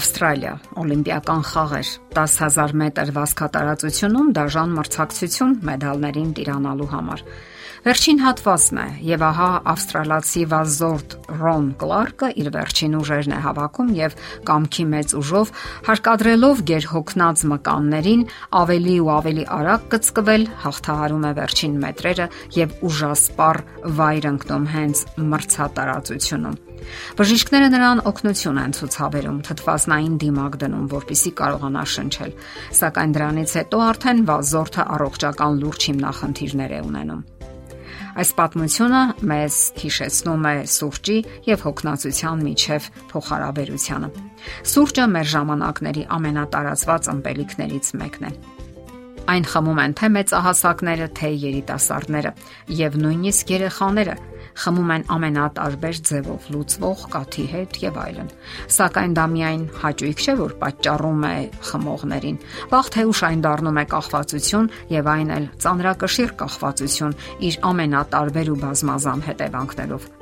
Ավստրալիա, Օլիմպիական խաղեր, 10000 մետր վազքատարածությունում դաժան մրցակցություն մեդալներին տիրանալու համար։ Վերջին հատվածն է, եւ ահա ավստրալացի վազորդ Ռոն Կլարկը իր վերջին ուժերն է հավաքում եւ կամքի մեծ ուժով հարկադրելով գերհոգնած մկաններին ավելի ու ավելի արագ կծկվել, հաղթահարում է վերջին մետրերը եւ ուժասպառ վայր ընկնում հենց մրցատարածությունում։ Բժիշկները նրան օգնություն են ցուցաբերում, թթվասնային դիմակ դնում, որpիսի կարողանա շնչել, սակայն դրանից հետո արդեն վազորդը առողջական լուրջ հիմնախնդիրներ է ունենում։ Այս պատմությունը մեզ հիշեցնում է սուրճի եւ հոգնածության միջև փոխհարաբերությանը։ Սուրճը մեր ժամանակների ամենատարածված ըմպելիքներից մեկն է։ Այն խմում են թե մեծահասակները, թե երիտասարդները եւ նույնիսկ երեխաները, խմում են ամենատարբեր ձևով լուծվող կաթի հետ եւ այլն։ Սակայն դա միայն հաճույք չէ, որ պատճառում է խմողներին։ Վաղ թե ուշ այն դառնում է կախվածություն եւ այն էլ ծանրակշիռ կախվածություն իր ամենատարբեր ու բազմազան հետևանքներով։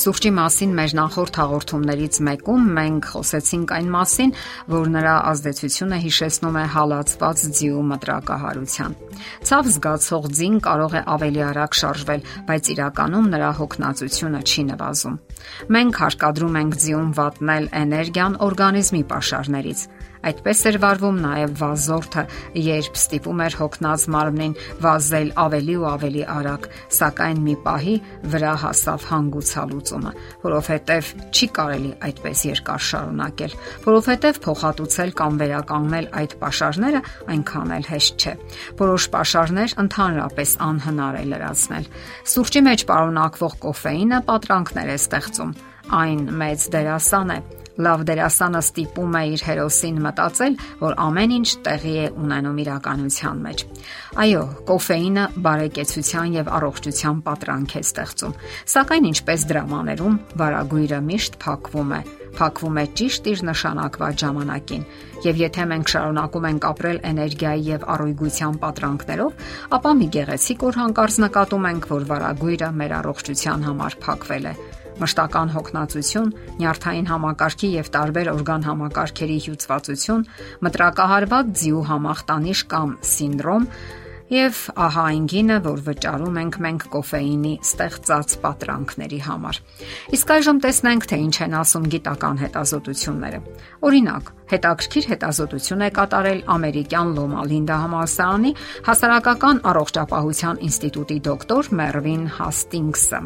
Սուրճի մասին մեր նախորդ հաղորդումներից մեկում մենք խոսեցինք այն մասին, որ նրա ազդեցությունը հիշեցնում է հալածված ձիու մտրակահարության։ Ցավ զգացող ձին կարող է ավելի արագ շարժվել, բայց իրականում նրա հոգնածությունը չի նվազում։ Մենք հարկադրում ենք ձիուն վատնել էներգիան օրգանիզմի pašարներից Այդպես էր վարվում նաև վազորդը, երբ ստիպում էր հոգնած մարմնին վազել ավելի ու ավելի արագ, սակայն մի պահի վրա հասավ հանգուցալուծումը, որովհետև չի կարելի այդպես երկար շարունակել, որովհետև փոխհատուցել կամ վերականգնել այդ pašարները այնքան էլ հեշտ չէ։ Որոշ pašարներ ընդհանրապես անհնար է լրացնել։ Սուրճի մեջ պարունակվող կոֆեինը պատրանքներ է ստեղծում այն մեծ դերասան է Լավ դերասանը ստիպում է իր հերոսին մտածել, որ ամեն ինչ տեղի է ունենում իրականության մեջ։ Այո, կոֆեինը բարեկեցության եւ առողջության պատրանք է ստեղծում։ Սակայն ինչպես դրամաներում, վարագույրը միշտ փակվում է փակվում է ճիշտ իր նշանակված ժամանակին։ Եվ եթե մենք շարունակում ենք ապրել էներգիայի եւ առողջության պատրանքներով, ապա մի գեղեցիկ օր հանկարծ նկատում ենք, որ վարագույրը մեր առողջության համար փակվել է մշտական հոգնածություն, նյարդային համակարգի եւ տարբեր օրգան համակարգերի հյուծվածություն, մտրակահարված ձիու համախտանիշ կամ սինդրոմ Եվ ահա այն գինը, որ վճարում ենք մենք կոֆեինի ստեղծած պատրանքների համար։ Իսկ այժմ տեսնենք, թե ինչ են ասում գիտական հետազոտությունները։ Օրինակ, հետաքրքիր հետազոտություն է կատարել ամերիկյան Լոմա Լինդա համալսարանի հասարակական առողջապահության ինստիտուտի դոկտոր Մերվին Հաստինգսը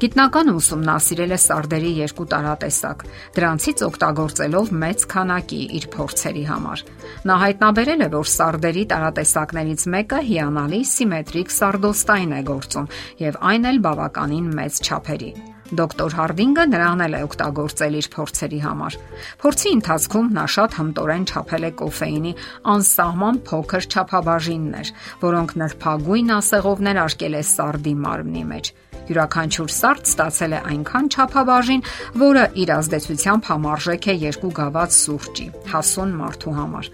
Գիտնականը ուսումնասիրել է սարդերի երկու տարատեսակ, դրանցից օգտագործելով մեծ քանակի իր փորձերի համար։ Նա հայտնաբերել է, որ սարդերի տարատեսակներից մեկը հիանալի սիմետրիկ սարդոստայն է գործում եւ այն էլ բավականին մեծ չափերի։ Դոկտոր Հարդինգը նրան էլ է օգտագործել իր փորձերի համար։ Փորձի ընթացքում նա շատ հմտորեն չափել է կոֆեինի անսահման փոքր չափաբաժիններ, որոնք նրբագույն ասեղովներ արկել է սարդի մարմնի մեջ։ Յուրաքանչյուր սարդ ստացել է այնքան չափաբաժին, որը իր ազդեցությամբ համարժեք է երկու գավաթ սուրճի, հասուն մարդու համար։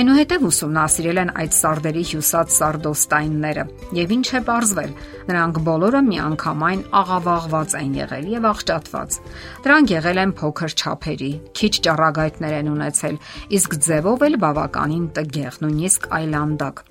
Այնուհետև ուսումնասիրել են այդ սարդերի հյուսած սարդոստայնները, եւ ինչ է ողրզվել, նրանք բոլորը միանգամայն աղավաղված են եղել եւ աղճատված։ Դրանք եղել են փոքր չափերի, քիչ ճառագայթներ են ունեցել, իսկ ձևով էլ բավականին տգեղ, նույնիսկ այլանդակ։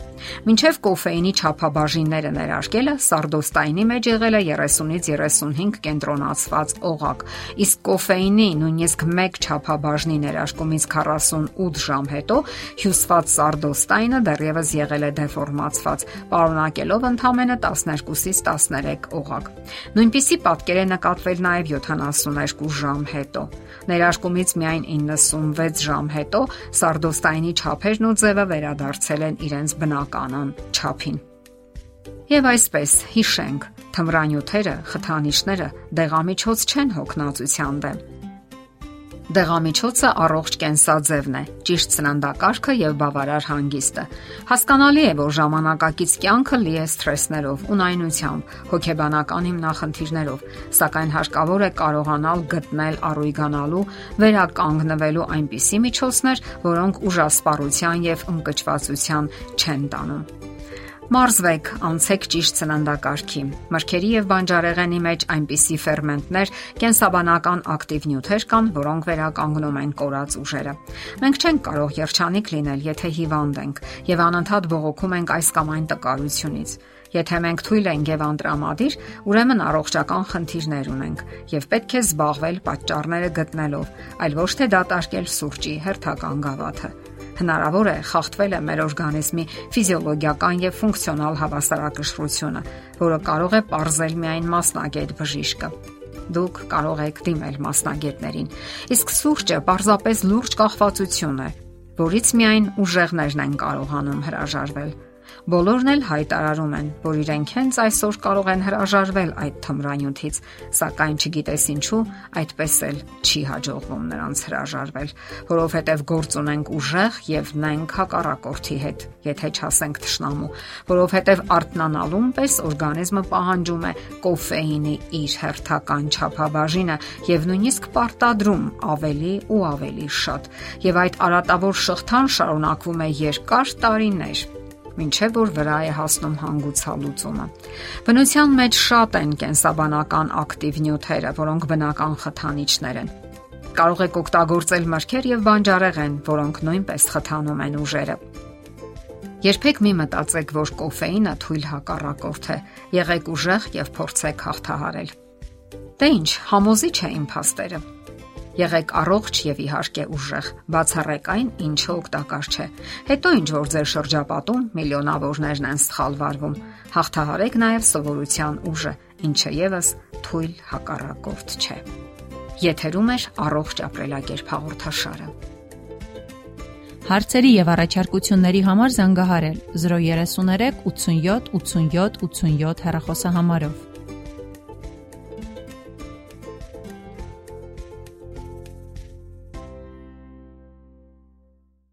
Մինչև կոֆեինի չափաբաժինները ներարկելը սարդոստայնի մեջ եղել է 30-ից 35 կենտրոնացված օղակ, իսկ կոֆեինի նույնիսկ 1 չափաբաժնի ներարկումից 48 ժամ հետո հյուսված սարդոստայնը դեռևս եղել է դեֆորմացված, պարունակելով ընդամենը 12-ից 13 օղակ։ Նույնպիսի պատկեր է նկատվել նաև 72 ժամ հետո։ Ներարկումից միայն 96 ժամ հետո սարդոստայնի չափերն ու ձևը վերադարձել են իրենց բնականon չափին։ Եվ այսպես հիշենք, թմրանյութերը, խթանիչները դեղամիջոց չեն հոգնածության դեմ։ Դեղամիջոցը առողջ կենսաձևն է, ճիշտ սննդակարգը եւ բավարար հանգիստը։ Հասկանալի է, որ ժամանակակից կյանքը լի է սթրեսներով, ունայնությամբ, հոգեբանական հիմնախնդիրներով, սակայն հարկավոր է կարողանալ գտնել առույգանալու, վերականգնվելու այնպիսի միջոցներ, որոնք ուժասպառության եւ ընկճվածության չեն տանում։ Մարզվեք, անցեք ճիշտ սննդակարգի։ Մրգերի եւ բանջարեղենի մեջ այնպիսի ферմենտներ, կենսաբանական ակտիվ նյութեր կան, որոնք վերականգնում են կորած ուժերը։ Մենք չենք կարող երջանիկ լինել, եթե հիվանդ ենք եւ անընդհատ բողոքում ենք այս կամ այն տկարությունից։ Եթե մենք թույլ ենք եւ անտրամադիր, ուրեմն առողջական խնդիրներ ունենք եւ պետք է զբաղվել պատճառները գտնելով, այլ ոչ թե դատարկել սուրճի հերթական գավաթը։ Հնարավոր է խախտվել է մեր օրգանիզմի ֆիզիոլոգիական եւ ֆունկցիոնալ հավասարակշռությունը, որը կարող է parzել միայն մասնագետ բժիշկը դուք կարող եք դիմել մասնագետներին։ Իսկ սուրճը պարզապես լուրջ կախվածություն է, որից միայն ուժեղներն են կարողանում հրաժարվել։ Բոլորն էլ հայտարարում են, որ իրենք հենց այսօր կարող են հրաժարվել այդ թմրանյութից, սակայն չգիտես ինչու այդպես էլ չի հաջողվում նրանց հրաժարվել, որովհետև գործ ունենք ուժեղ եւ նենք հակառակորդի հետ, եթե չասենք ճշնամու, որովհետև արտնանալուն պես օրգանիզմը պահանջում է կոֆեինի իր հերթական չափաբաժինը եւ նույնիսկ պարտադրում ավելի ու ավելի շատ։ Եվ այդ արատավոր շղթան շարունակվում է երկար տարիներ ինչեւ որ վրա է հասնում հանգուցալուծումը։ Բնության մեջ շատ են կենսաբանական ակտիվ նյութերը, որոնք բնական խթանիչներ են։ Կարող եք օգտագործել մրգեր եւ բանջարեղեն, որոնք նույնպես խթանում են ուժերը։ Երբեք մի մտածեք, որ կոֆեինը թույլ հակառակորդ է։ Եղեք ուժեղ եւ փորձեք հաղթահարել։ Դե ինչ, համոզիչ է իմ փաստերը։ Եղեք առողջ եւ իհարկե ուժեղ։ Բացառեք այն, ինչը օգտակար չէ։ Հետո ինչ որ ձեր շրջապատում միլիոնավորներն են սխալվարվում, հաղթահարեք նաեւ սովորության ուժը, ինչը եւս թույլ հակառակորդ չէ։ Եթերում է առողջ ապրելակերպ հաղորդաշարը։ Հարցերի եւ առաջարկությունների համար զանգահարել 033 87 87 87 հեռախոսահամարով։